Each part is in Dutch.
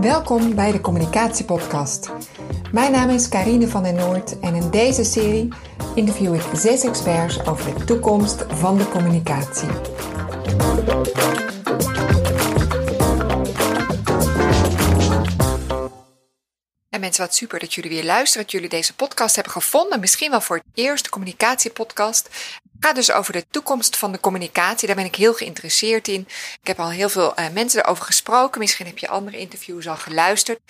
Welkom bij de Communicatiepodcast. Mijn naam is Karine van den Noord en in deze serie interview ik zes experts over de toekomst van de communicatie. En mensen, wat super dat jullie weer luisteren, dat jullie deze podcast hebben gevonden. Misschien wel voor het eerst, de communicatiepodcast. Gaat dus over de toekomst van de communicatie. Daar ben ik heel geïnteresseerd in. Ik heb al heel veel uh, mensen erover gesproken. Misschien heb je andere interviews al geluisterd.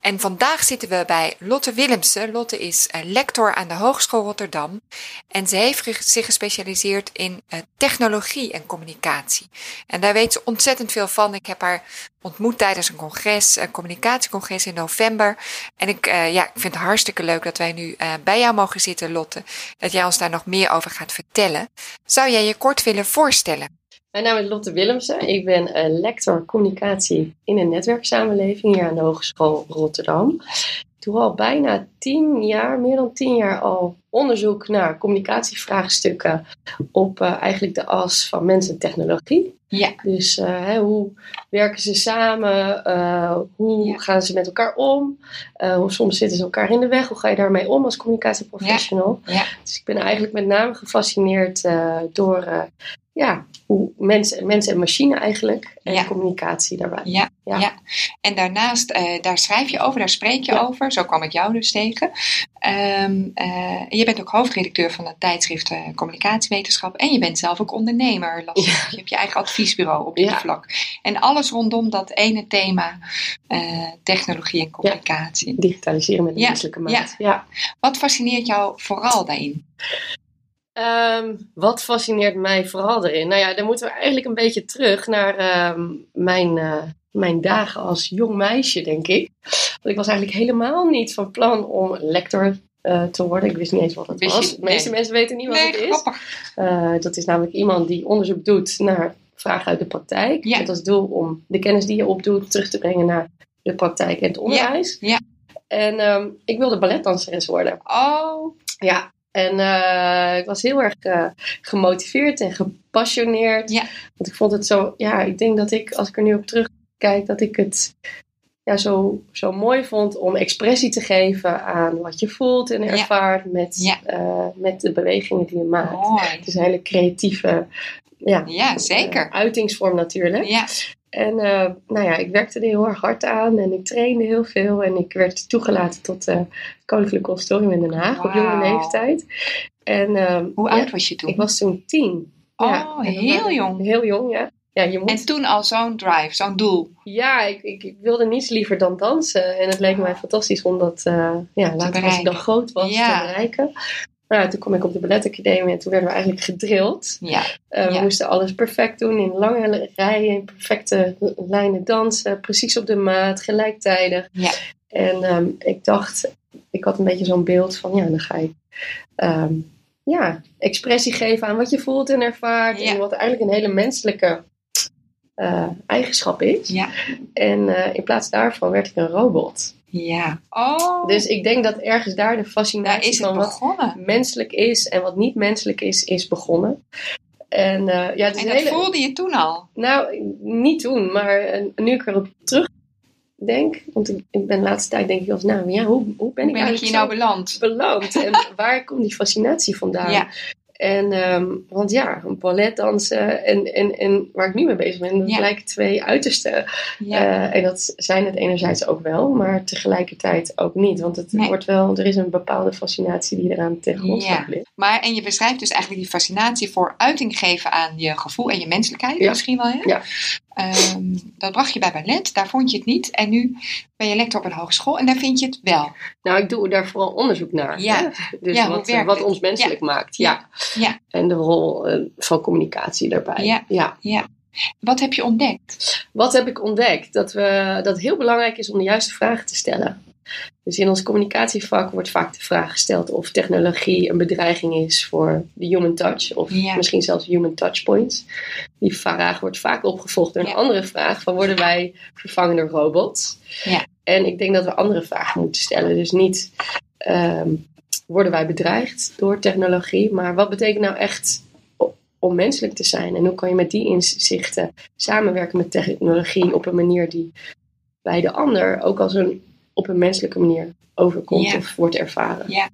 En vandaag zitten we bij Lotte Willemsen. Lotte is uh, lector aan de Hogeschool Rotterdam. En ze heeft zich gespecialiseerd in uh, technologie en communicatie. En daar weet ze ontzettend veel van. Ik heb haar ontmoet tijdens een congres, een communicatiecongres in november. En ik, ja, ik vind het hartstikke leuk dat wij nu bij jou mogen zitten, Lotte. Dat jij ons daar nog meer over gaat vertellen. Zou jij je kort willen voorstellen? Mijn naam is Lotte Willemsen. Ik ben uh, lector communicatie in een netwerksamenleving hier aan de Hogeschool Rotterdam. Ik doe al bijna tien jaar, meer dan tien jaar al onderzoek naar communicatievraagstukken op uh, eigenlijk de as van mens en technologie. Ja. Dus uh, hè, hoe werken ze samen? Hoe ja. gaan ze met elkaar om? hoe soms zitten ze elkaar in de weg. Hoe ga je daarmee om als communicatieprofessional? Ja. Ja. Dus ik ben eigenlijk met name gefascineerd door ja, hoe mens, mens en machine eigenlijk en Ja. communicatie daarbij. Ja, ja. Ja. En daarnaast, eh, daar schrijf je over, daar spreek je Ja. over. Zo kwam ik jou dus tegen. Ehm, eh, je bent ook hoofdredacteur van het tijdschrift eh, Communicatiewetenschap. En je bent zelf ook ondernemer. Las ik. Je hebt je eigen adviesbureau op dit vlak. En alles rondom dat ene thema, technologie en communicatie. Digitaliseren met de menselijke maat. Ja. Wat fascineert jou vooral daarin? Ehm, wat fascineert mij vooral erin? Nou ja, dan moeten we eigenlijk een beetje terug naar ehm, mijn, eh, mijn dagen als jong meisje, denk ik. Want ik was eigenlijk helemaal niet van plan om lector eh, te worden. Ik wist niet eens wat het Wist je- was. De meeste mensen weten niet wat het is. grappig. Eh, dat is namelijk iemand die onderzoek doet naar vragen uit de praktijk. Ja. Met als doel om de kennis die je opdoet terug te brengen naar de praktijk en het onderwijs. ja. En ehm, ik wilde balletdanseres worden. Oh, Ja, en eh, ik was heel erg eh, gemotiveerd en gepassioneerd. Ja. Want ik vond het zo, ja, ik denk dat ik, als ik er nu op terugkijk, dat ik het ja, zo, zo mooi vond om expressie te geven aan wat je voelt en Ja. ervaart met, Ja. eh, met de bewegingen die je maakt. mooi. Het is een hele creatieve ja, Ja, zeker. uitingsvorm natuurlijk. Ja, En eh, nou ja, ik werkte er heel erg hard aan en ik trainde heel veel. En ik werd toegelaten tot het Koninklijk Conservatorium in Den Haag op jonge leeftijd. En ehm, hoe ja, oud was je toen? ik was toen tien. Ja, Oh, dat heel was- jong. Heel jong, ja. Ja, je moet, En toen al zo'n drive, zo'n doel. ja ik, ik, ik wilde niets liever dan dansen. En het leek mij fantastisch om dat eh, ja, later als ik dan groot was Ja. te bereiken. Nou, toen kwam ik op de balletacademie en toen werden we eigenlijk gedrild. Ja, Uh, We Ja. moesten alles perfect doen, in lange rijen, in perfecte lijnen dansen, precies op de maat, gelijktijdig. Ja. En ehm, ik dacht, ik had een beetje zo'n beeld van, ja, dan ga ik ehm, ja, expressie geven aan wat je voelt en ervaart. En wat eigenlijk een hele menselijke eh, eigenschap is. ja, En eh, in plaats daarvan werd ik een robot. ja. Oh, Dus ik denk dat ergens daar de daar fascinatie van wat begonnen. menselijk is en wat niet menselijk is, is begonnen. En eh, ja, het is En dat hele... voelde je toen al. Nou, niet toen, maar nu ik erop terugdenk, want ik, ik ben de laatste tijd denk ik wel eens, nou ja, hoe, hoe ben Hoe ik ben ik hier eigenlijk nou beland? En waar komt die fascinatie vandaan? Ja. En, ehm, want ja, balletdansen en, en, en waar ik nu mee bezig ben, dat Ja. lijken twee uitersten. Ja, Eh, en dat zijn het enerzijds ook wel, maar tegelijkertijd ook niet. Want het Nee. wordt wel, er is een bepaalde fascinatie die eraan ten grondslag Ja. ligt. maar en je beschrijft dus eigenlijk die fascinatie voor uiting geven aan je gevoel en je menselijkheid misschien wel, hè? Ja. Ehm, dat bracht je bij ballet, daar vond je het niet. En nu ben je lector op een hogeschool en daar vind je het wel. Nou, ik doe daar vooral onderzoek naar. Ja. Hè? Dus Ja, wat, wat ons menselijk maakt. Ja. Ja. En de rol eh, van communicatie daarbij. Ja. Wat heb je ontdekt? Wat heb ik ontdekt? Dat, we, dat het heel belangrijk is om de juiste vragen te stellen. Dus in ons communicatievak wordt vaak de vraag gesteld of technologie een bedreiging is voor de human touch. Of Ja. misschien zelfs human touchpoints. Die vraag wordt vaak opgevolgd door een Ja. andere vraag van worden wij vervangen door robots? Ja. En ik denk dat we andere vragen moeten stellen. Dus niet ehm, worden wij bedreigd door technologie, maar wat betekent nou echt om menselijk te zijn? En hoe kan je met die inzichten samenwerken met technologie op een manier die bij de ander ook als een op een menselijke manier overkomt Ja. of wordt ervaren. Ja.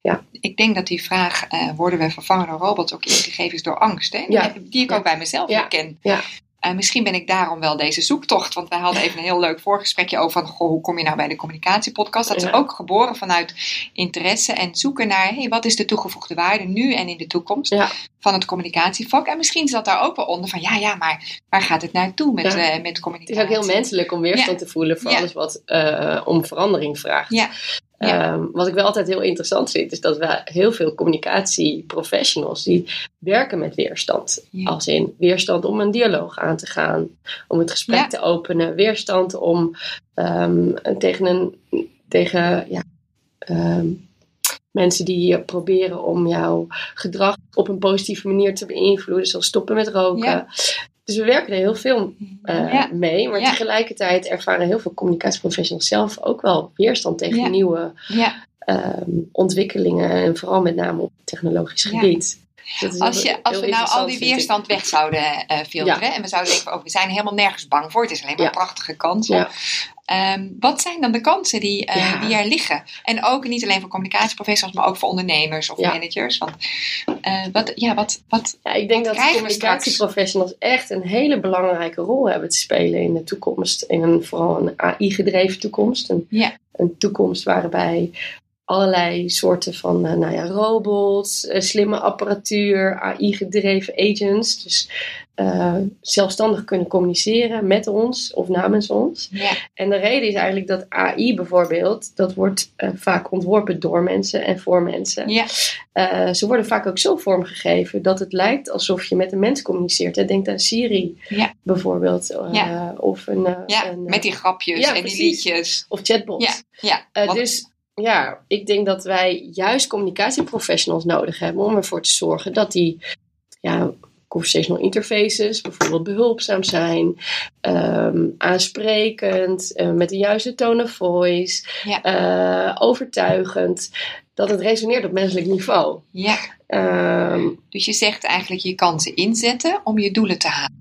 Ja. Ik denk dat die vraag, eh, worden we vervangen door robots, ook ingegeven is door angst. Hè? Ja. Die ik ook bij mezelf Ja. herken. Ja. Eh, misschien ben ik daarom wel deze zoektocht. Want wij hadden even een heel leuk voorgesprekje over van, goh, hoe kom je nou bij de communicatiepodcast? Dat is ook geboren vanuit interesse en zoeken naar, hey, wat is de toegevoegde waarde nu en in de toekomst Ja. van het communicatievak? En misschien zat daar ook wel onder van, ja, ja, maar waar gaat het naartoe met, Ja. eh, met Het is communicatie? ook heel menselijk om weerstand te voelen voor alles wat eh, om verandering vraagt. Ja. Ehm, wat ik wel altijd heel interessant vind, is dat we heel veel communicatieprofessionals die werken met weerstand. Ja. Als in weerstand om een dialoog aan te gaan, om het gesprek Ja. te openen, weerstand om ehm, tegen een tegen ja, ehm, mensen die proberen om jouw gedrag op een positieve manier te beïnvloeden, zoals stoppen met roken. Dus we werken er heel veel eh, ja. mee. Maar Ja. tegelijkertijd ervaren heel veel communicatieprofessionals zelf ook wel weerstand tegen Ja. nieuwe ehm, ontwikkelingen. En vooral met name op technologisch gebied. Als, je, als we nou al die weerstand weg zouden eh, filteren en we zouden denken, oh, we zijn helemaal nergens bang voor, het is alleen maar Ja. prachtige kansen. Ja. Ehm, wat zijn dan de kansen die, eh, Ja. die er liggen? En ook niet alleen voor communicatieprofessionals, maar ook voor ondernemers of managers. Want, eh, wat, ja, wat, wat, Ja, ik denk Wat dat communicatieprofessionals echt een hele belangrijke rol hebben te spelen in de toekomst. In een, vooral een AI-gedreven toekomst. Een toekomst waarbij allerlei soorten van eh, nou ja, robots, eh, slimme apparatuur, AI-gedreven agents. Dus eh, zelfstandig kunnen communiceren met ons of namens ons. ja, En de reden is eigenlijk dat AI bijvoorbeeld, dat wordt vaak ontworpen door mensen en voor mensen. ja, ze worden vaak ook zo vormgegeven dat het lijkt alsof je met een mens communiceert. Hè. Denk aan Siri Ja. bijvoorbeeld. Of, een, met die grapjes en die liedjes. of chatbots. Ja, ja. Dus ja, ik denk dat wij juist communicatieprofessionals nodig hebben om ervoor te zorgen dat die ja, conversational interfaces bijvoorbeeld behulpzaam zijn, ehm, aansprekend, eh, met de juiste tone of voice, Ja. eh, overtuigend, dat het resoneert op menselijk niveau. ja. Ehm, Dus je zegt eigenlijk je kansen inzetten om je doelen te halen.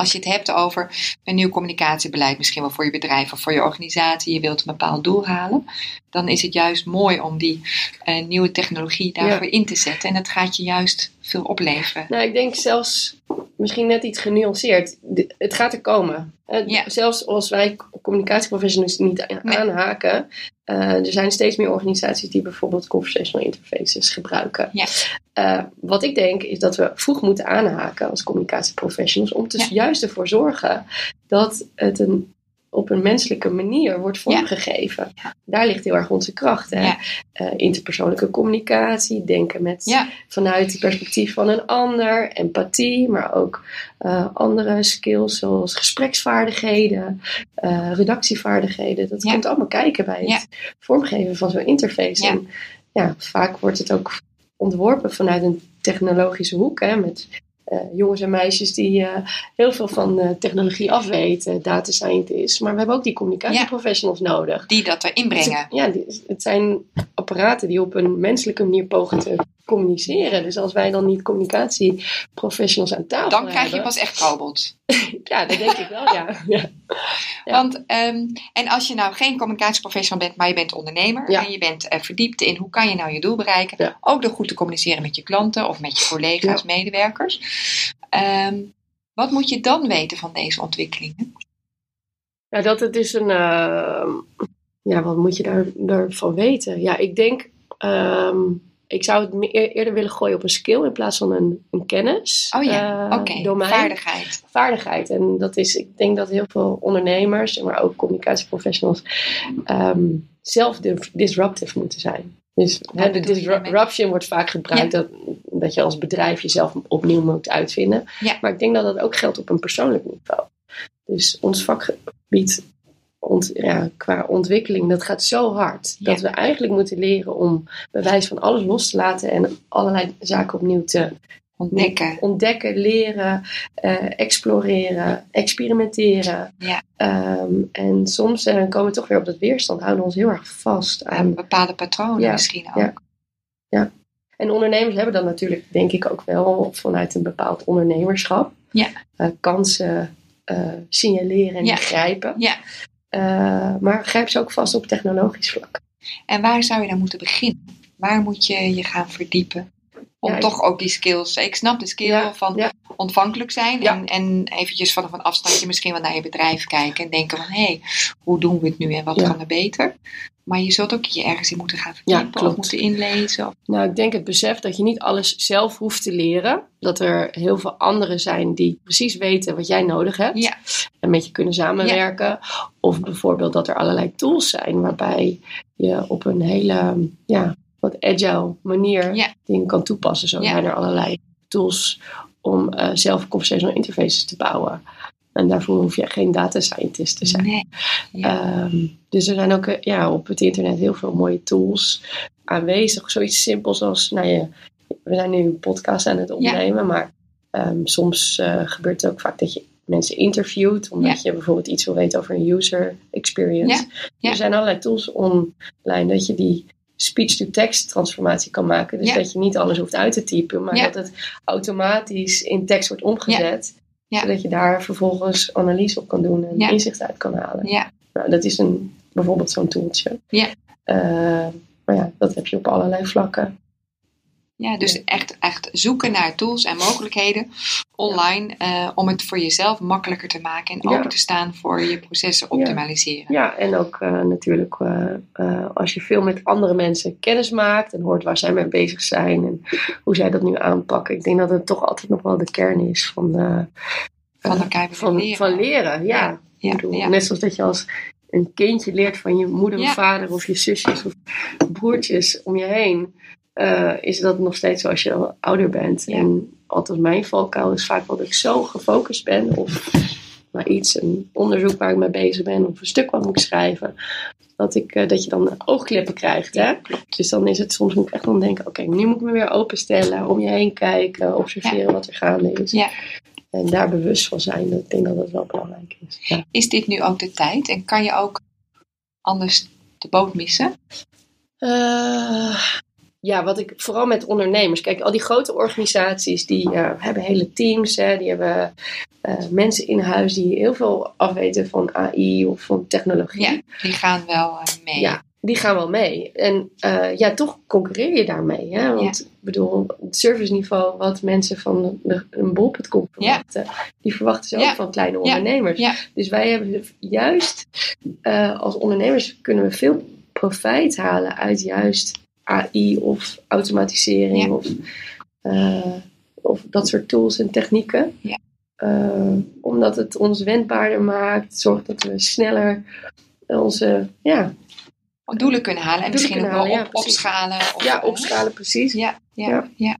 Als je het hebt over een nieuw communicatiebeleid, misschien wel voor je bedrijf of voor je organisatie, je wilt een bepaald doel halen, dan is het juist mooi om die eh, nieuwe technologie daarvoor in te zetten. En dat gaat je juist veel opleveren. Nou, ik denk zelfs misschien net iets genuanceerd. Het gaat er komen. Eh, Ja. Zelfs als wij communicatieprofessionals niet a- Nee. aanhaken. eh, er zijn steeds meer organisaties die bijvoorbeeld conversational interfaces gebruiken. Ja. Eh, wat ik denk is dat we vroeg moeten aanhaken als communicatieprofessionals. Om Ja. juist ervoor zorgen dat het een, op een menselijke manier wordt vormgegeven. Daar ligt heel erg onze kracht. Hè? Ja. Eh, interpersoonlijke communicatie, denken met Ja, vanuit het perspectief van een ander, empathie, maar ook eh, andere skills zoals gespreksvaardigheden, eh, redactievaardigheden. Dat komt allemaal kijken bij het vormgeven van zo'n interface. Ja. En ja, vaak wordt het ook ontworpen vanuit een technologische hoek, hè, met jongens en meisjes die eh, heel veel van eh, technologie afweten, data scientists. Maar we hebben ook die communicatieprofessionals nodig. die dat erin brengen. Ja, die- het zijn apparaten die op een menselijke manier pogen te communiceren. Dus als wij dan niet communicatieprofessionals aan tafel Dan krijg je hebben, pas echt robots. Ja, dat denk ik wel, ja. ja. Ja. Want, ehm, en als je nou geen communicatieprofessional bent, maar je bent ondernemer Ja. en je bent eh, verdiept in hoe kan je nou je doel bereiken, ook door goed te communiceren met je klanten of met je collega's, medewerkers. Ehm, wat moet je dan weten van deze ontwikkelingen? Ja, dat het is een... eh, ja, wat moet je daar, daarvan weten? Ja, ik denk... ehm, ik zou het me- eer- eerder willen gooien op een skill in plaats van een, een kennis. Oh ja, eh, oké, vaardigheid. vaardigheid. En dat is, ik denk dat heel veel ondernemers, maar ook communicatieprofessionals, ehm, zelf dis- disruptive moeten zijn. Dus hè, de disruption wordt vaak gebruikt dat, dat je als bedrijf jezelf opnieuw moet uitvinden. Ja. Maar ik denk dat dat ook geldt op een persoonlijk niveau. Dus ons vakgebied ont, ja, qua ontwikkeling, dat gaat zo hard. Ja. Dat we eigenlijk moeten leren om bewijs van alles los te laten en allerlei zaken opnieuw te Ontdekken. ontdekken, leren, eh, exploreren, experimenteren. Ja. Ehm, en soms eh, komen we toch weer op dat weerstand, houden we ons heel erg vast Aan bepaalde patronen Ja, misschien ook. ja. En ondernemers hebben dan natuurlijk, denk ik, ook wel vanuit een bepaald ondernemerschap Ja. eh, kansen signaleren en Ja. begrijpen. Ja. Uh, maar grijp ze ook vast op technologisch vlak. En waar zou je dan moeten beginnen? Waar moet je je gaan verdiepen? Om toch ook die skills. Ik snap de skill van ontvankelijk zijn. En, en eventjes vanaf een afstandje misschien wel naar je bedrijf kijken. En denken van hé, hey, hoe doen we het nu en wat kan er beter? Maar je zult ook je ergens in moeten gaan verdiepen of moeten inlezen. Of... Nou, ik denk het besef dat je niet alles zelf hoeft te leren. Dat er heel veel anderen zijn die precies weten wat jij nodig hebt. En met je kunnen samenwerken. Of bijvoorbeeld dat er allerlei tools zijn waarbij je op een hele ja, wat agile manier dingen kan toepassen. Zo zijn er allerlei tools om uh, zelf conversational interfaces te bouwen. En daarvoor hoef je geen data scientist te zijn. Nee. Ehm, dus er zijn ook eh, ja, op het internet heel veel mooie tools aanwezig. Zoiets simpels als, nou ja, we zijn nu een podcast aan het opnemen, maar ehm, soms uh, gebeurt het ook vaak dat je mensen interviewt, omdat je bijvoorbeeld iets wil weten over een user experience. Er zijn allerlei tools online dat je die speech-to-text transformatie kan maken. Dus dat je niet alles hoeft uit te typen, maar dat het automatisch in tekst wordt omgezet. Zodat je daar vervolgens analyse op kan doen en inzicht uit kan halen. Ja. Nou, dat is een, bijvoorbeeld zo'n tooltje. Ja. Uh, maar ja, dat heb je op allerlei vlakken. Ja, dus Echt, echt zoeken naar tools en mogelijkheden online uh, om het voor jezelf makkelijker te maken en open te staan voor je processen optimaliseren. Ja, en ook uh, natuurlijk uh, als je veel met andere mensen kennis maakt en hoort waar zij mee bezig zijn en hoe zij dat nu aanpakken. Ik denk dat het toch altijd nog wel de kern is van, van elkaar van, leren. Van leren, ja. ja. Bedoel, net zoals dat je als een kindje leert van je moeder of vader of je zusjes of broertjes om je heen uh, is dat nog steeds zo als je ouder bent. En althans mijn valkuil is vaak dat ik zo gefocust ben op maar iets, een onderzoek waar ik mee bezig ben of een stuk wat moet schrijven. Dat, ik, uh, dat je dan oogklippen krijgt. Hè? Dus dan is het soms moet ik echt dan denken, oké, nu moet ik me weer openstellen, om je heen kijken, observeren wat er gaande is. Ja. En daar bewust van zijn, ik denk dat dat wel belangrijk is. Is dit nu ook de tijd en kan je ook anders de boot missen? Uh, ja, wat ik vooral met ondernemers. Kijk, al die grote organisaties die uh, hebben hele teams, hè, die hebben uh, mensen in huis die heel veel afweten van AI of van technologie. Ja, die gaan wel uh, mee. Ja, die gaan wel mee. En ja, toch concurreer je daarmee. Hè? Want ik bedoel, het serviceniveau wat mensen van de, een bol.com verwachten, ja. die verwachten ze ook van kleine ondernemers. Dus wij hebben juist als ondernemers kunnen we veel profijt halen uit juist AI of automatisering of, uh, of dat soort tools en technieken. Ja. Uh, omdat het ons wendbaarder maakt, zorgt dat we sneller onze ja, doelen kunnen halen en misschien ook wel op, opschalen. Of, ja, opschalen, precies. Ja, ja, ja.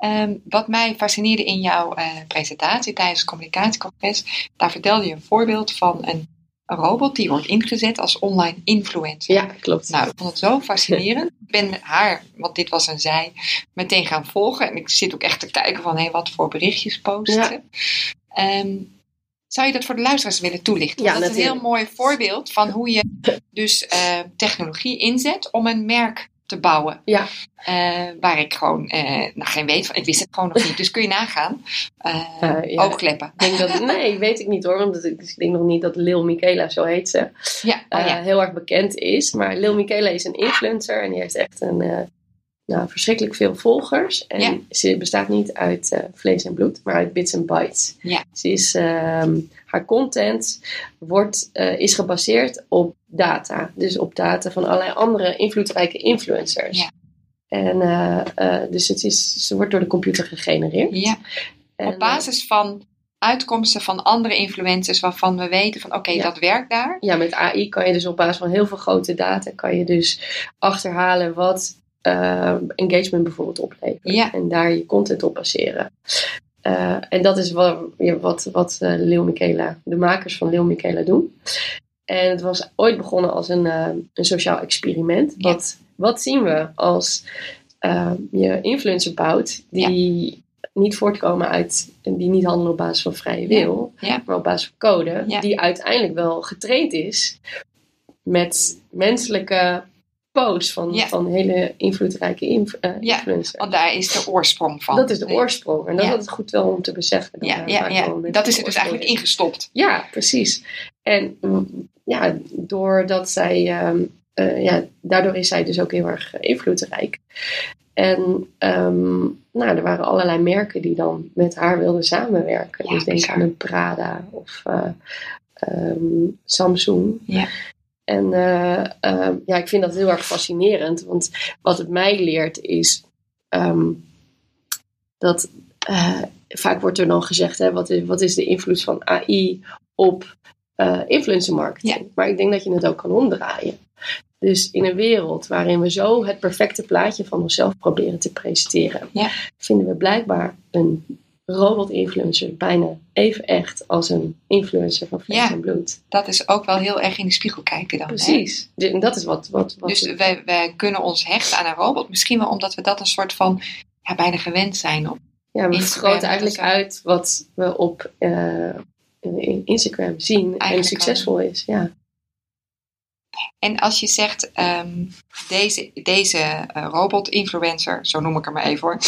Um, wat mij fascineerde in jouw uh, presentatie tijdens het communicatiecongres, daar vertelde je een voorbeeld van een robot die wordt ingezet als online influencer. Ja, klopt. Nou, ik vond het zo fascinerend. ik ben haar, want dit was een zij, meteen gaan volgen. En ik zit ook echt te kijken van, hé, hey, wat voor berichtjes posten. Ja. Um, zou je dat voor de luisteraars willen toelichten? Ja, dat is een heel mooi voorbeeld van hoe je dus uh, technologie inzet om een merk te bouwen. Ja. Uh, waar ik gewoon uh, nou, geen weet van. Ik wist het gewoon nog niet. Dus kun je nagaan. Ja. Oogkleppen. Denk dat, nee, weet ik niet hoor. Want ik denk nog niet dat Lil Michaela, zo heet ze, ja. Oh, ja. heel erg bekend is. Maar Lil Michaela is een influencer. En die heeft echt een, nou, verschrikkelijk veel volgers. En ze bestaat niet uit vlees en bloed. Maar uit bits en bytes. Ja. Ze is... Um, haar content wordt, uh, is gebaseerd op data. Dus op data van allerlei andere invloedrijke influencers. Ja. En uh, dus het is, ze wordt door de computer gegenereerd. Ja. op basis van uitkomsten van andere influencers waarvan we weten van oké, dat werkt daar. Ja, met AI kan je dus op basis van heel veel grote data kan je dus achterhalen wat uh, engagement bijvoorbeeld oplevert. Ja. En daar je content op baseren. Uh, en dat is wat, wat, wat uh, Leo Michela, de makers van Leo Michela doen. En het was ooit begonnen als een, uh, een sociaal experiment. Wat, wat zien we als je influencer bouwt die niet voortkomen uit, die niet handelen op basis van vrije wil, ja. maar op basis van code, die uiteindelijk wel getraind is met menselijke post van, van hele invloedrijke inf uh, ja, want daar is de oorsprong van. Dat is de oorsprong. En dat is het goed wel om te beseffen. Ja, ja, ja. dat is er dus eigenlijk ingestopt. Ja, precies. En mm, ja, doordat zij, ehm, eh, ja, daardoor is zij dus ook heel erg invloedrijk. En ehm, nou, er waren allerlei merken die dan met haar wilden samenwerken. Ja, dus denk bizar. aan een Prada of eh, ehm, Samsung. Ja. En eh, ehm, ja, ik vind dat heel erg fascinerend. Want wat het mij leert is ehm, dat eh, vaak wordt er dan gezegd: hè, wat, is, wat is de invloed van AI op eh influencer marketing? Maar ik denk dat je het ook kan omdraaien. Dus in een wereld waarin we zo het perfecte plaatje van onszelf proberen te presenteren, Ja. vinden we blijkbaar een robot-influencer bijna even echt als een influencer van vlees Ja. en bloed. Dat is ook wel heel erg in de spiegel kijken dan. Precies. En dat is wat. wat, wat Dus wij, wij kunnen ons hechten aan een robot. Misschien wel omdat we dat een soort van ja, bijna gewend zijn. Of, ja, we vergroten eigenlijk uit wat we op eh, in Instagram zien en succesvol is. Ja. En als je zegt, ehm, deze, deze eh, robot-influencer, zo noem ik hem maar even hoor,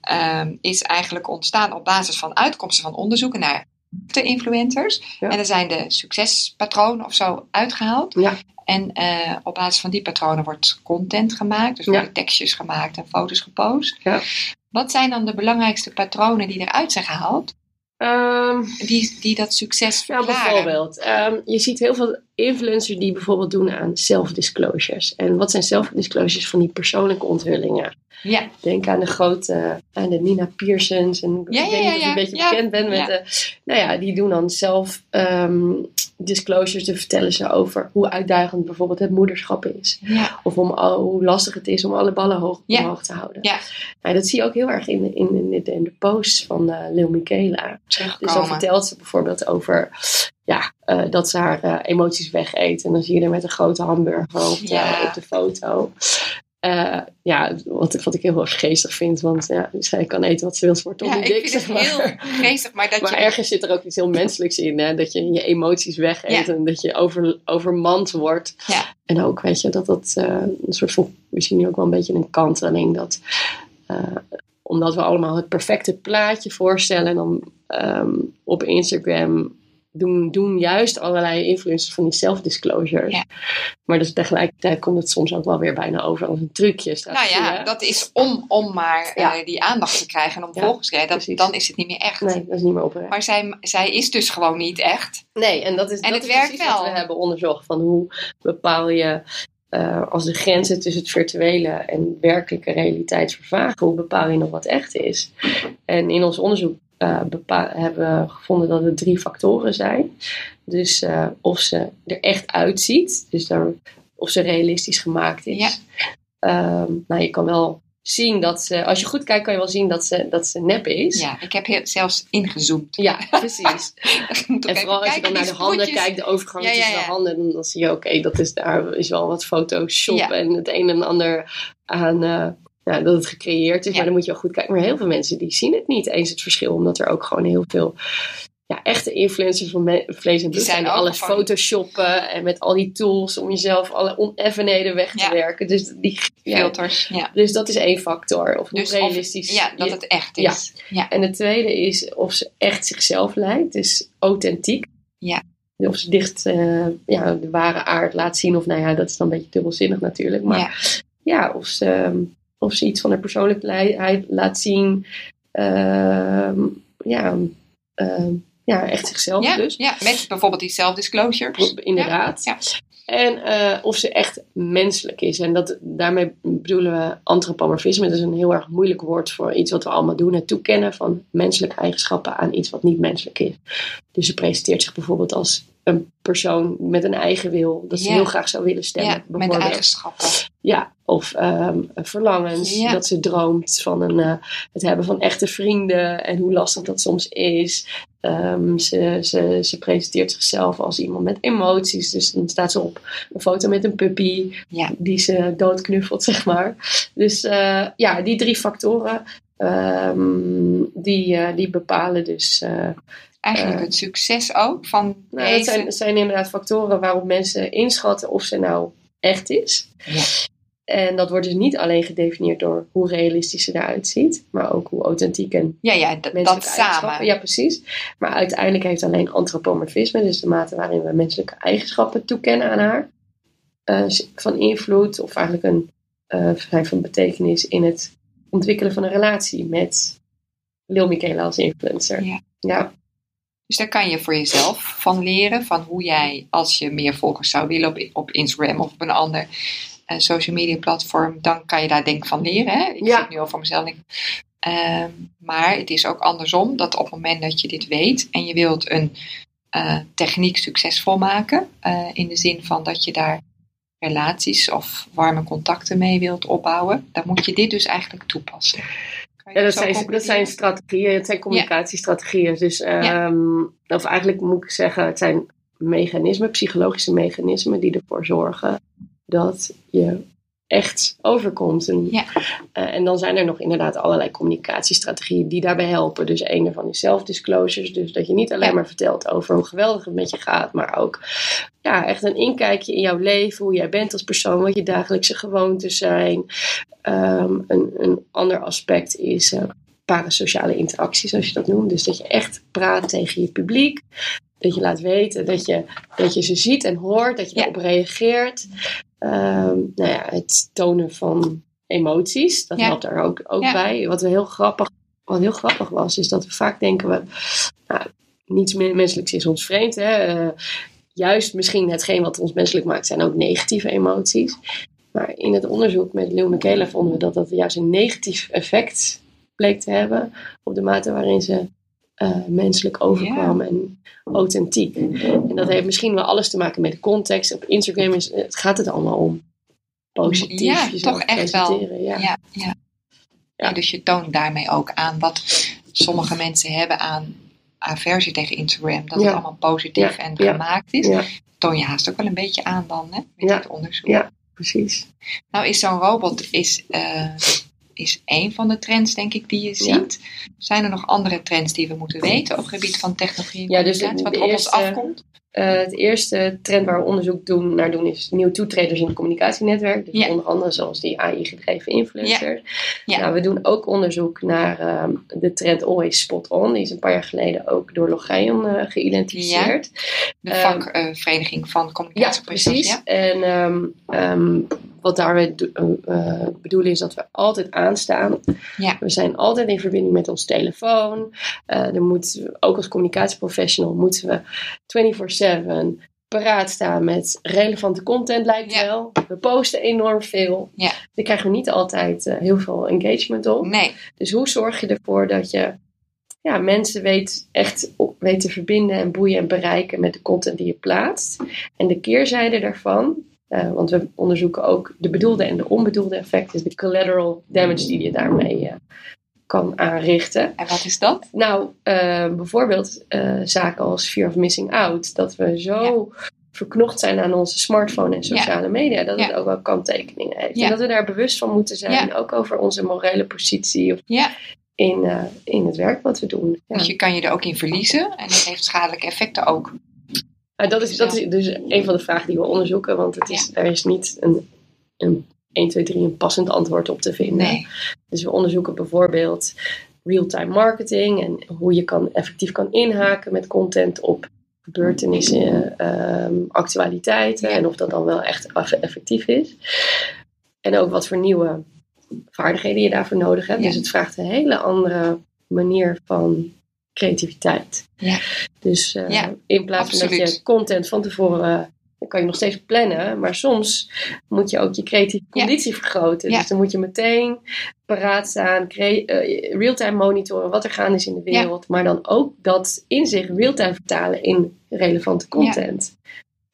ehm, is eigenlijk ontstaan op basis van uitkomsten van onderzoeken naar de influencers. Ja. En er zijn de succespatronen of zo uitgehaald. Ja. En eh, op basis van die patronen wordt content gemaakt. Dus Ja. worden tekstjes gemaakt en foto's gepost. Ja. Wat zijn dan de belangrijkste patronen die eruit zijn gehaald? Ehm, Die, die dat succes Ja, verklaren? bijvoorbeeld. Ehm, je ziet heel veel influencers die bijvoorbeeld doen aan self-disclosures. En wat zijn self-disclosures van die persoonlijke onthullingen? Ja, Denk aan de grote, aan de Nina Pearsons. En Ja, ik ja, of je een beetje bekend bent met de... Nou ja, die doen dan zelf ehm, disclosures. Dan vertellen ze over hoe uitdagend bijvoorbeeld het moederschap is. ja, Of om al, hoe lastig het is om alle ballen hoog omhoog te houden. Ja. Nou, dat zie je ook heel erg in, in, in, de, in de posts van eh Lil Michaela. Dus dan vertelt ze bijvoorbeeld over ja, eh, dat ze haar eh, emoties wegeet. En dan zie je er met een grote hamburger op de, Ja. op de foto. Eh, ja, wat, wat ik heel erg geestig vind. Want ja, zij kan eten wat ze wil. Ze wordt toch ja, niet ik dik, vind zeg het maar. heel geestig, maar dat Maar je... ergens zit er ook iets heel menselijks in. Hè? Dat je je emoties wegeet Ja. en dat je over, overmand wordt. Ja. En ook, weet je, dat dat een soort van... Misschien nu ook wel een beetje een kanteling. Dat, omdat we allemaal het perfecte plaatje voorstellen. En dan ehm, op Instagram doen, doen juist allerlei influencers van die self-disclosures. Ja. Maar dus tegelijkertijd komt het soms ook wel weer bijna over als een trucje. Nou strategie, ja, hè? dat is om, om maar Ja. eh, die aandacht te krijgen en om Ja, volgers te. Dat, dan is het niet meer echt. Nee, dat is niet meer oprecht. Maar zij, zij is dus gewoon niet echt. Nee, en dat is, En dat het is werkt wel. we hebben onderzocht. Van hoe bepaal je, eh, als de grenzen tussen het virtuele en werkelijke realiteit vervagen, hoe bepaal je nog wat echt is? En in ons onderzoek bepa- hebben gevonden dat er drie factoren zijn. Dus eh, of ze er echt uitziet, dus daar, of ze realistisch gemaakt is. Ja. Ehm, nou, je kan wel zien dat ze, als je goed kijkt, kan je wel zien dat ze, dat ze nep is. Ja, ik heb heel, zelfs ingezoomd. Ja, precies. En vooral als je dan naar de handen kijkt, de overgang Ja, tussen ja. de handen, dan, zie je, oké, dat is daar is wel wat Photoshop en het een en ander aan, eh, ja, dat het gecreëerd is. Ja. Maar dan moet je wel goed kijken. Maar heel veel mensen die zien het niet eens het verschil, omdat er ook gewoon heel veel ja, echte influencers van vlees en bloed zijn alles photoshoppen en met al die tools om jezelf alle oneffenheden weg te Ja. werken. Dus, die, ja, Filters, ja. dus dat is één factor. Of hoe Dus of- realistisch. ja, dat het echt is. Ja. en het tweede is of ze echt zichzelf lijkt, dus authentiek. Ja. Of ze dicht eh, ja, de ware aard laat zien, of nou ja, dat is dan een beetje dubbelzinnig natuurlijk. Maar Ja. ja, of, ze, of ze iets van haar persoonlijkheid laat zien. Ehm, ja, ehm, ja, echt zichzelf Ja, dus. ja, met bijvoorbeeld die self-disclosures. Inderdaad. Ja, En eh, of ze echt menselijk is. En dat, daarmee bedoelen we antropomorfisme. Dat is een heel erg moeilijk woord voor iets wat we allemaal doen. Het toekennen van menselijke eigenschappen aan iets wat niet menselijk is. Dus ze presenteert zich bijvoorbeeld als een persoon met een eigen wil. Dat ze heel graag zou willen stemmen. Ja, met eigenschappen. Ja, of ehm, verlangens. Ja. Dat ze droomt van een, eh, het hebben van echte vrienden. En hoe lastig dat soms is. Ehm, ze, ze, ze presenteert zichzelf als iemand met emoties. Dus dan staat ze op een foto met een puppy. Ja. Die ze doodknuffelt, zeg maar. Dus eh, ja, die drie factoren. ehm, die, eh, die bepalen dus... Eigenlijk het succes ook van nou, dat deze. zijn, zijn inderdaad factoren waarop mensen inschatten of ze nou echt is. Ja. En dat wordt dus niet alleen gedefinieerd door hoe realistisch ze eruit ziet, maar ook hoe authentiek en Ja, ja, dat samen. Ja, precies. Maar uiteindelijk heeft alleen antropomorfisme, dus de mate waarin we menselijke eigenschappen toekennen aan haar, eh, van invloed of eigenlijk een eh, vrij van betekenis in het ontwikkelen van een relatie met Lil Michaela als influencer. Ja. ja. Dus daar kan je voor jezelf van leren. Van hoe jij, als je meer volgers zou willen op, op Instagram of op een ander eh, social media platform, dan kan je daar denk ik van leren. Hè? Ik Ja. zit nu al voor mezelf. Denk, Ehm, maar het is ook andersom, dat op het moment dat je dit weet en je wilt een eh, techniek succesvol maken, eh, in de zin van dat je daar relaties of warme contacten mee wilt opbouwen, dan moet je dit dus eigenlijk toepassen. Ja, dat zijn, dat zijn strategieën, het zijn communicatiestrategieën. Dus, ehm, of eigenlijk moet ik zeggen, het zijn mechanismen, psychologische mechanismen, die ervoor zorgen dat je echt overkomt. En, Ja. eh, en dan zijn er nog inderdaad allerlei communicatiestrategieën die daarbij helpen. Dus een daarvan is self-disclosures. Dus dat je niet alleen Ja. maar vertelt over hoe geweldig het met je gaat, maar ook ja, echt een inkijkje in jouw leven, hoe jij bent als persoon, wat je dagelijkse gewoontes zijn. Ehm, een, een ander aspect is eh, parasociale interactie, zoals je dat noemt. Dus dat je echt praat tegen je publiek. Dat je laat weten dat je, dat je ze ziet en hoort, dat je Ja. erop reageert. Ehm, nou ja, het tonen van emoties, dat Ja. helpt er ook, ook Ja. bij. Wat, heel grappig, wat heel grappig was, is dat we vaak denken we, nou, niets menselijks is ons vreemd. Hè? Eh, juist misschien hetgeen wat ons menselijk maakt, zijn ook negatieve emoties. Maar in het onderzoek met Leo Michaela vonden we dat dat juist een negatief effect bleek te hebben op de mate waarin ze eh, menselijk overkwam en authentiek. En dat heeft misschien wel alles te maken met de context. Op Instagram is, het gaat het allemaal om positief Ja, toch echt wel. Ja. Ja, ja. Ja. Ja, dus je toont daarmee ook aan wat sommige mensen hebben aan aversie tegen Instagram. Dat het allemaal positief en gemaakt is. Toon je haast ook wel een beetje aan dan, hè, met dit onderzoek. ja. Precies. Nou is zo'n robot is, eh, is één van de trends, denk ik, die je Ja. ziet. Zijn er nog andere trends die we moeten weten op het gebied van technologie en Ja, dus wat op eerste- ons afkomt? Eh, het eerste trend waar we onderzoek doen, naar doen is nieuw toetreders in het communicatienetwerk. Dus Ja. onder andere zoals die AI-gedreven influencers. Ja. Nou, we doen ook onderzoek naar ehm, de trend Always Spot On. Die is een paar jaar geleden ook door Logion eh, geïdentificeerd. De Ehm, vakvereniging van Ja, communicatieprofessionals. precies. En ehm, wat daarmee do- eh, bedoelen is dat we altijd aanstaan. Ja. We zijn altijd in verbinding met ons telefoon. Er moet, ook als communicatieprofessional moeten we 24-7 paraat staan met relevante content, lijkt Ja. wel. We posten enorm veel. Ja. Daar krijgen we niet altijd eh, heel veel engagement op. Nee, Dus hoe zorg je ervoor dat je ja, mensen weet, echt op- weet te verbinden en boeien en bereiken met de content die je plaatst? En de keerzijde daarvan, eh, want we onderzoeken ook de bedoelde en de onbedoelde effecten, de collateral damage die je daarmee eh, kan aanrichten. en wat is dat? Nou, eh, bijvoorbeeld eh, zaken als fear of missing out, dat we zo verknocht zijn aan onze smartphone en sociale media, dat het ook wel kanttekeningen heeft. En dat we daar bewust van moeten zijn, ook over onze morele positie of in, eh, in het werk wat we doen. Want je kan je er ook in verliezen en dat heeft schadelijke effecten ook. Ah, dat, is, dat is dus een van de vragen die we onderzoeken, want het is, er is niet een, een 1, 2, 3 een passend antwoord op te vinden. Nee. Dus we onderzoeken bijvoorbeeld real-time marketing en hoe je kan, effectief kan inhaken met content op gebeurtenissen, ehm, actualiteiten en of dat dan wel echt eff- effectief is. En ook wat voor nieuwe vaardigheden je daarvoor nodig hebt. Ja. Dus het vraagt een hele andere manier van creativiteit. Ja. Dus eh, Ja, in plaats van dat je content van tevoren kan je nog steeds plannen, maar soms moet je ook je creatieve Ja. conditie vergroten. Ja. Dus dan moet je meteen paraat staan, eh, real-time monitoren wat er gaande is in de wereld, maar dan ook dat inzicht real-time vertalen in relevante content.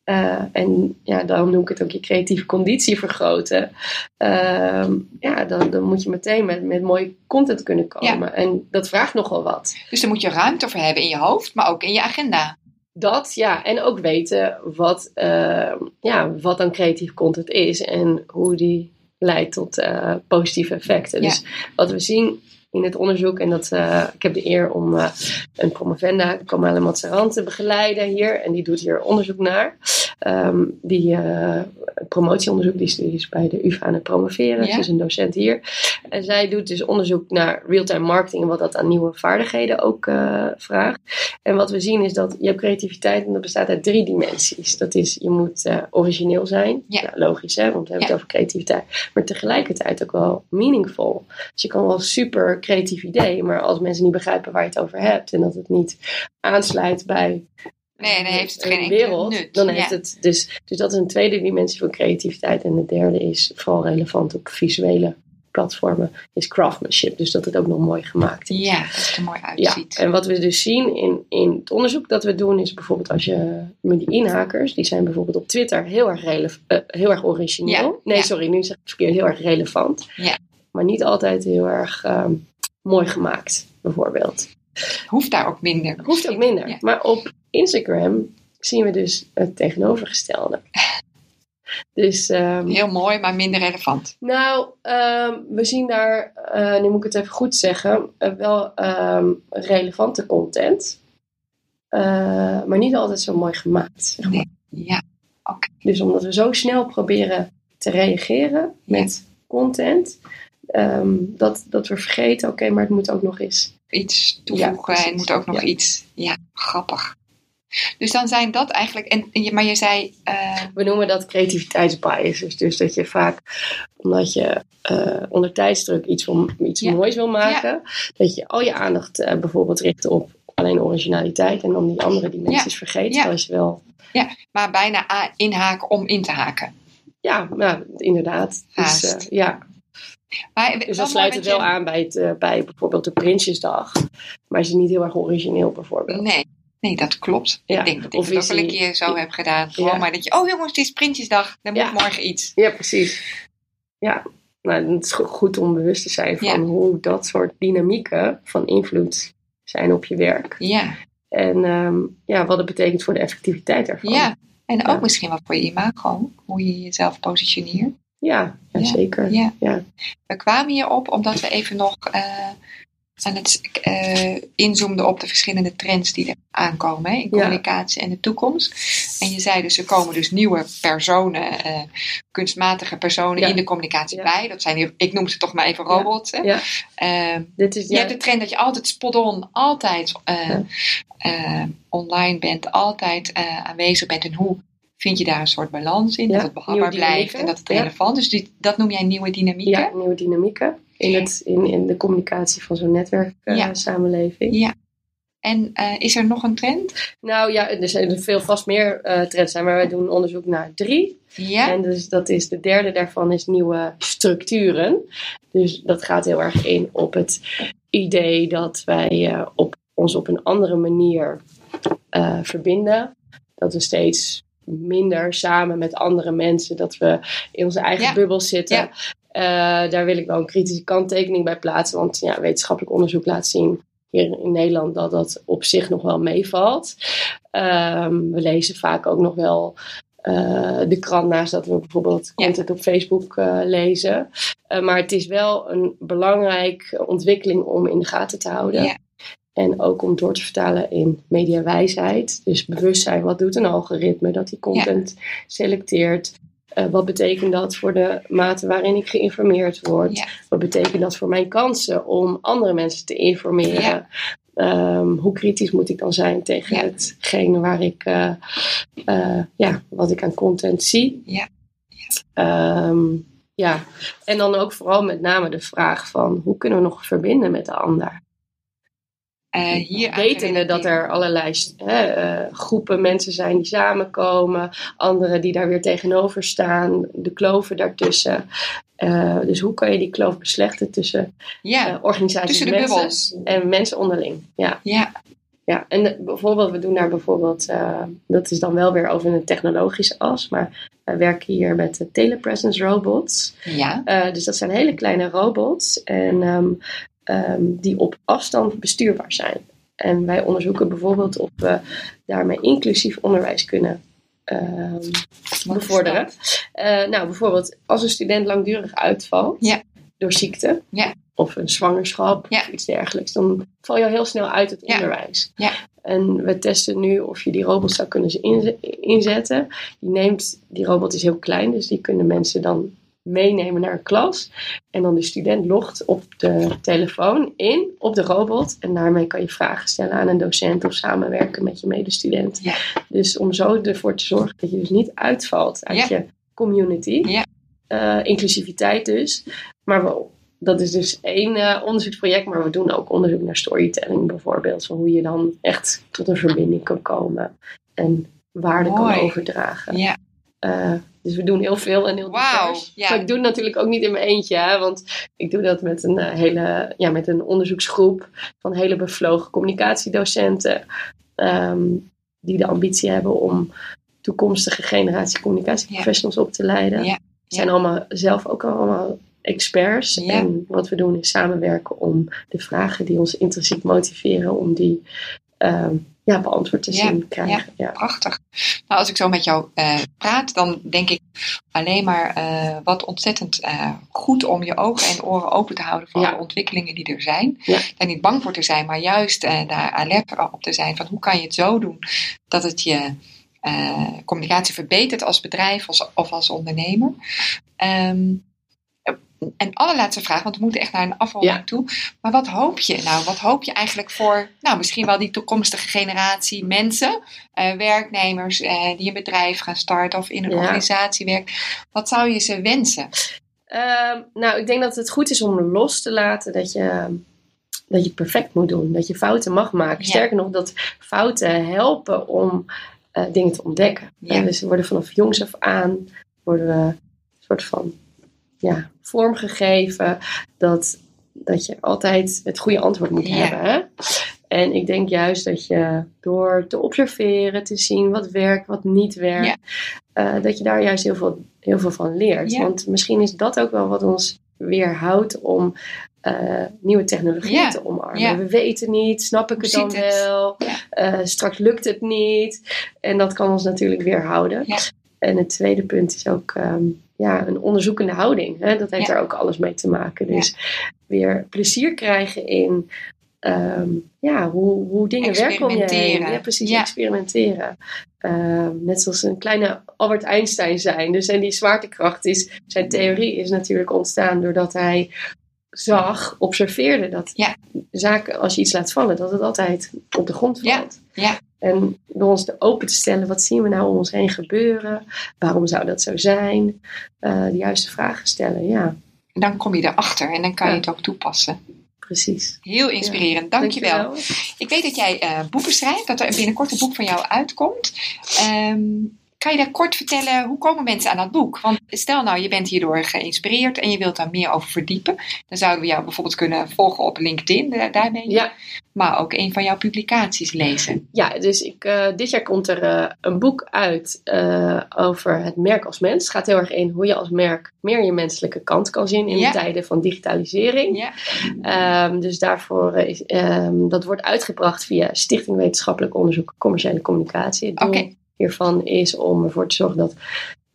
Eh, en ja, daarom noem ik het ook je creatieve conditie vergroten. Ehm, ja, dan, dan moet je meteen met, met mooie content kunnen komen. En dat vraagt nogal wat. Dus daar moet je ruimte voor hebben in je hoofd, maar ook in je agenda. Dat, ja. En ook weten wat, eh, ja, wat dan creatief content is en hoe die leidt tot eh, positieve effecten. Ja. Dus wat we zien in het onderzoek, en dat, eh, ik heb de eer om eh, een promovenda, Kamala Matsarant, te begeleiden hier. En die doet hier onderzoek naar. Ehm, die uh, promotieonderzoek, die is, die is, bij de UvA aan het promoveren. Ze is een docent hier. En zij doet dus onderzoek naar real-time marketing en wat dat aan nieuwe vaardigheden ook uh, vraagt. En wat we zien is dat je hebt creativiteit en dat bestaat uit drie dimensies. Dat is, je moet uh, origineel zijn. Ja. Nou, logisch hè, want we hebben het over creativiteit. Maar tegelijkertijd ook wel meaningful. Dus je kan wel super creatief idee, maar als mensen niet begrijpen waar je het over hebt en dat het niet aansluit bij Nee, dan heeft het geen wereld. Nut. Dan heeft het dus, dus dat is een tweede dimensie van creativiteit. En de derde is vooral relevant op visuele platformen, is craftsmanship. Dus dat het ook nog mooi gemaakt is. Ja, dat het er mooi uitziet. Ja, en wat we dus zien in, in het onderzoek dat we doen, is bijvoorbeeld als je met die inhakers, die zijn bijvoorbeeld op Twitter heel erg, relevant, uh, heel erg origineel. nee, sorry, nu zeg ik het verkeerd, heel erg relevant. Ja. Maar niet altijd heel erg um, mooi gemaakt, bijvoorbeeld. Hoeft daar ook minder. Hoeft ook minder. Maar op Instagram zien we dus het tegenovergestelde. Dus, um, Heel mooi, maar minder relevant. Nou, um, we zien daar, uh, nu moet ik het even goed zeggen, uh, wel um, relevante content. Uh, maar niet altijd zo mooi gemaakt. Zeg maar. nee. Ja, oké. Okay. Dus omdat we zo snel proberen te reageren met content, dat, dat we vergeten, oké, okay, maar het moet ook nog eens iets toevoegen ja, en moet ook nog ja. iets. Ja, grappig. Dus dan zijn dat eigenlijk. En, maar je zei. Uh... We noemen dat creativiteitsbias. Dus, dat je vaak, omdat je uh, onder tijdsdruk iets, van, iets ja. moois wil maken, dat je al je aandacht uh, bijvoorbeeld richt op alleen originaliteit en dan die andere dimensies vergeet. Ja. Je wel... ja, maar bijna inhaken om in te haken. Ja, nou, inderdaad. Dus, ja. Maar, dus dat sluit het wel je... aan bij, het, bij bijvoorbeeld de Prinsjesdag. Maar is het niet heel erg origineel bijvoorbeeld. Nee, nee dat klopt. Ja. Ik denk dat ik of het ook wel een keer zo heb gedaan. Gewoon ja. maar dat je, oh jongens, het is Prinsjesdag. Dan moet morgen iets. Ja, precies. Ja, nou, het is goed om bewust te zijn van hoe dat soort dynamieken van invloed zijn op je werk. Ja. En um, ja, wat het betekent voor de effectiviteit ervan. Ja, en ook misschien wel voor je imago. Hoe je jezelf positioneert. Ja, ja, ja, zeker. Ja. Ja. We kwamen hierop omdat we even nog uh, aan het uh, inzoomden op de verschillende trends die er aankomen hè, in communicatie en de toekomst. En je zei dus, er komen dus nieuwe personen, uh, kunstmatige personen in de communicatie bij. Dat zijn, ik noem ze toch maar even robots. Hè. Ehm, Dit is, je hebt de trend dat je altijd spot-on, altijd online bent, altijd aanwezig bent. En hoe vind je daar een soort balans in, dat het behapbaar blijft en dat het relevant is. Dus die, dat noem jij nieuwe dynamieken? Ja, nieuwe dynamieken in, het, in, in de communicatie van zo'n netwerksamenleving. Uh, ja. En uh, is er nog een trend? Nou ja, er zijn veel vast meer uh, trends zijn, maar wij doen onderzoek naar drie. Ja. En dus dat is de derde daarvan is nieuwe structuren. Dus dat gaat heel erg in op het idee dat wij op, ons op een andere manier verbinden. Dat we steeds minder samen met andere mensen. Dat we in onze eigen ja. bubbel zitten. Ja. Daar wil ik wel een kritische kanttekening bij plaatsen. Want ja, wetenschappelijk onderzoek laat zien hier in Nederland dat dat op zich nog wel meevalt. Um, we lezen vaak ook nog wel uh, de krant naast dat we bijvoorbeeld content op Facebook uh, lezen. maar het is wel een belangrijke ontwikkeling om in de gaten te houden. Ja. En ook om door te vertalen in mediawijsheid. Dus bewustzijn, wat doet een algoritme dat die content ja. selecteert? Uh, wat betekent dat voor de mate waarin ik geïnformeerd word? Ja. Wat betekent dat voor mijn kansen om andere mensen te informeren? Ja. Um, hoe kritisch moet ik dan zijn tegen hetgene waar ik, uh, uh, ja, wat ik aan content zie? Ja. Um, ja, en dan ook vooral met name de vraag van hoe kunnen we nog verbinden met de ander? Uh, hier Wetende dat er allerlei uh, groepen mensen zijn die samenkomen, anderen die daar weer tegenover staan, de kloven daartussen. Uh, dus hoe kan je die kloof beslechten tussen ja, organisaties tussen de mensen bubbels. en mensen onderling? Ja. ja. Ja, en bijvoorbeeld, we doen daar bijvoorbeeld, dat is dan wel weer over een technologische as, maar wij werken hier met telepresence robots. Ja. dus dat zijn hele kleine robots. En um, um, die op afstand bestuurbaar zijn. En wij onderzoeken bijvoorbeeld of we daarmee inclusief onderwijs kunnen um, bevorderen. Uh, nou, bijvoorbeeld als een student langdurig uitvalt ja. door ziekte ja. of een zwangerschap ja. of iets dergelijks, dan val je al heel snel uit het onderwijs. Ja. En we testen nu of je die robot zou kunnen inzetten. Die, neemt, die robot is heel klein, dus die kunnen mensen dan meenemen naar een klas. En dan de student logt op de telefoon in op de robot. En daarmee kan je vragen stellen aan een docent of samenwerken met je medestudent. Ja. Dus om zo ervoor te zorgen dat je dus niet uitvalt uit je community. Ja. Uh, inclusiviteit dus. Maar wel, dat is dus één uh, onderzoeksproject, maar we doen ook onderzoek naar storytelling bijvoorbeeld. Van hoe je dan echt tot een verbinding kan komen en waarde kan overdragen. Ja. Uh, dus we doen heel veel en heel wow, divers. Ja. Maar ik doe het natuurlijk ook niet in mijn eentje, hè, want ik doe dat met een hele, ja, met een onderzoeksgroep van hele bevlogen communicatiedocenten. Um, die de ambitie hebben om toekomstige generatie communicatieprofessionals op te leiden. Ja. zijn allemaal zelf ook allemaal experts. En wat we doen is samenwerken om de vragen die ons intrinsiek motiveren, om die um, ja, beantwoord te zien krijgen. Ja, prachtig. Nou, als ik zo met jou uh, praat, dan denk ik alleen maar uh, wat ontzettend uh, goed om je ogen en oren open te houden voor alle ontwikkelingen die er zijn. Daar niet bang voor te zijn, maar juist daar alert op te zijn van hoe kan je het zo doen dat het je communicatie verbetert als bedrijf of als, of als ondernemer. Um, en allerlaatste vraag, want we moeten echt naar een afronding toe. Maar wat hoop je nou? Wat hoop je eigenlijk voor, nou, misschien wel die toekomstige generatie mensen, uh, werknemers uh, die een bedrijf gaan starten of in een organisatie werken. Wat zou je ze wensen? Uh, nou, ik denk dat het goed is om los te laten dat je, dat je het perfect moet doen. Dat je fouten mag maken. Sterker nog, dat fouten helpen om uh, dingen te ontdekken. Dus we worden vanaf jongs af aan worden we een soort van ja, vormgegeven dat, dat je altijd het goede antwoord moet hebben. Hè? En ik denk juist dat je door te observeren, te zien wat werkt, wat niet werkt, uh, dat je daar juist heel veel, heel veel van leert. Want misschien is dat ook wel wat ons weerhoudt om uh, nieuwe technologieën te omarmen. We weten niet, snap ik het dan wel? Uh, straks lukt het niet. En dat kan ons natuurlijk weerhouden. En het tweede punt is ook um, ja, een onderzoekende houding. Hè? Dat heeft daar ook alles mee te maken. Dus weer plezier krijgen in um, ja, hoe, hoe dingen werken om je heen. Ja, precies, experimenteren. Um, net zoals een kleine Albert Einstein zijn. Dus en die zwaartekracht is, zijn theorie is natuurlijk ontstaan doordat hij zag, observeerde dat ja. zaken, als je iets laat vallen, dat het altijd op de grond valt. Ja. En door ons te open te stellen, wat zien we nou om ons heen gebeuren? Waarom zou dat zo zijn? Uh, de juiste vragen stellen, ja. En dan kom je erachter en dan kan je het ook toepassen. Precies. Heel inspirerend, ja, dankjewel. dankjewel. Ik weet dat jij uh, boeken schrijft, dat er binnenkort een boek van jou uitkomt. Um, kan je daar kort vertellen, hoe komen mensen aan dat boek? Want stel nou, je bent hierdoor geïnspireerd en je wilt daar meer over verdiepen. Dan zouden we jou bijvoorbeeld kunnen volgen op LinkedIn, daarmee. Ja. Maar ook een van jouw publicaties lezen. Ja, dus ik, uh, dit jaar komt er uh, een boek uit uh, over het merk als mens. Het gaat heel erg in hoe je als merk meer je menselijke kant kan zien in ja. de tijden van digitalisering. Ja. Um, dus daarvoor is, um, dat wordt uitgebracht via Stichting Wetenschappelijk Onderzoek Commerciële Communicatie. Oké. Okay hiervan is om ervoor te zorgen dat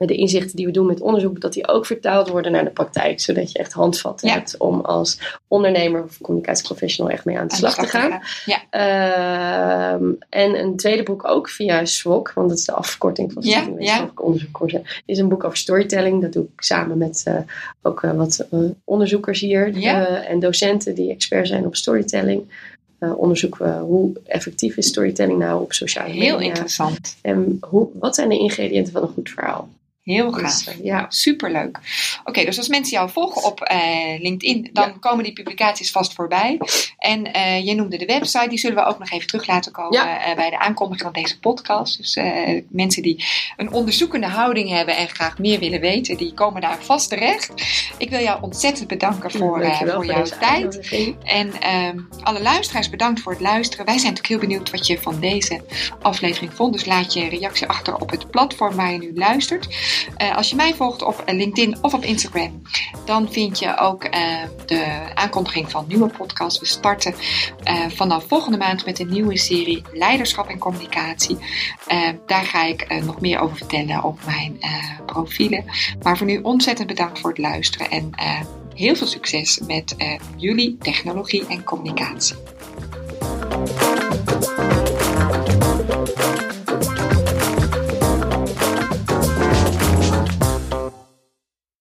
de inzichten die we doen met onderzoek, dat die ook vertaald worden naar de praktijk. Zodat je echt handvatten hebt om als ondernemer of communicatieprofessional echt mee aan de, slag, te gaan. Ja. Uh, en een tweede boek ook via SWOC, want dat is de afkorting van ja, Onderzoek. Is een boek over storytelling. Dat doe ik samen met uh, ook uh, wat uh, onderzoekers hier en docenten die expert zijn op storytelling uh, onderzoeken hoe effectief is storytelling nou op sociale media. Heel interessant. En hoe, wat zijn de ingrediënten van een goed verhaal? Heel gaaf. Dus, ja. Superleuk. Oké, dus als mensen jou volgen op uh, LinkedIn, dan komen die publicaties vast voorbij. En uh, je noemde de website, die zullen we ook nog even terug laten komen ja. bij de aankondiging van deze podcast. Dus mensen die een onderzoekende houding hebben en graag meer willen weten, die komen daar vast terecht. Ik wil jou ontzettend bedanken voor, voor jouw tijd. En ehm, alle luisteraars bedankt voor het luisteren. Wij zijn natuurlijk heel benieuwd wat je van deze aflevering vond. Dus laat je reactie achter op het platform waar je nu luistert. Uh, als je mij volgt op LinkedIn of op Instagram, dan vind je ook uh, de aankondiging van nieuwe podcasts. We starten vanaf volgende maand met een nieuwe serie Leiderschap en Communicatie. daar ga ik nog meer over vertellen op mijn profielen. Maar voor nu ontzettend bedankt voor het luisteren en heel veel succes met jullie technologie en communicatie.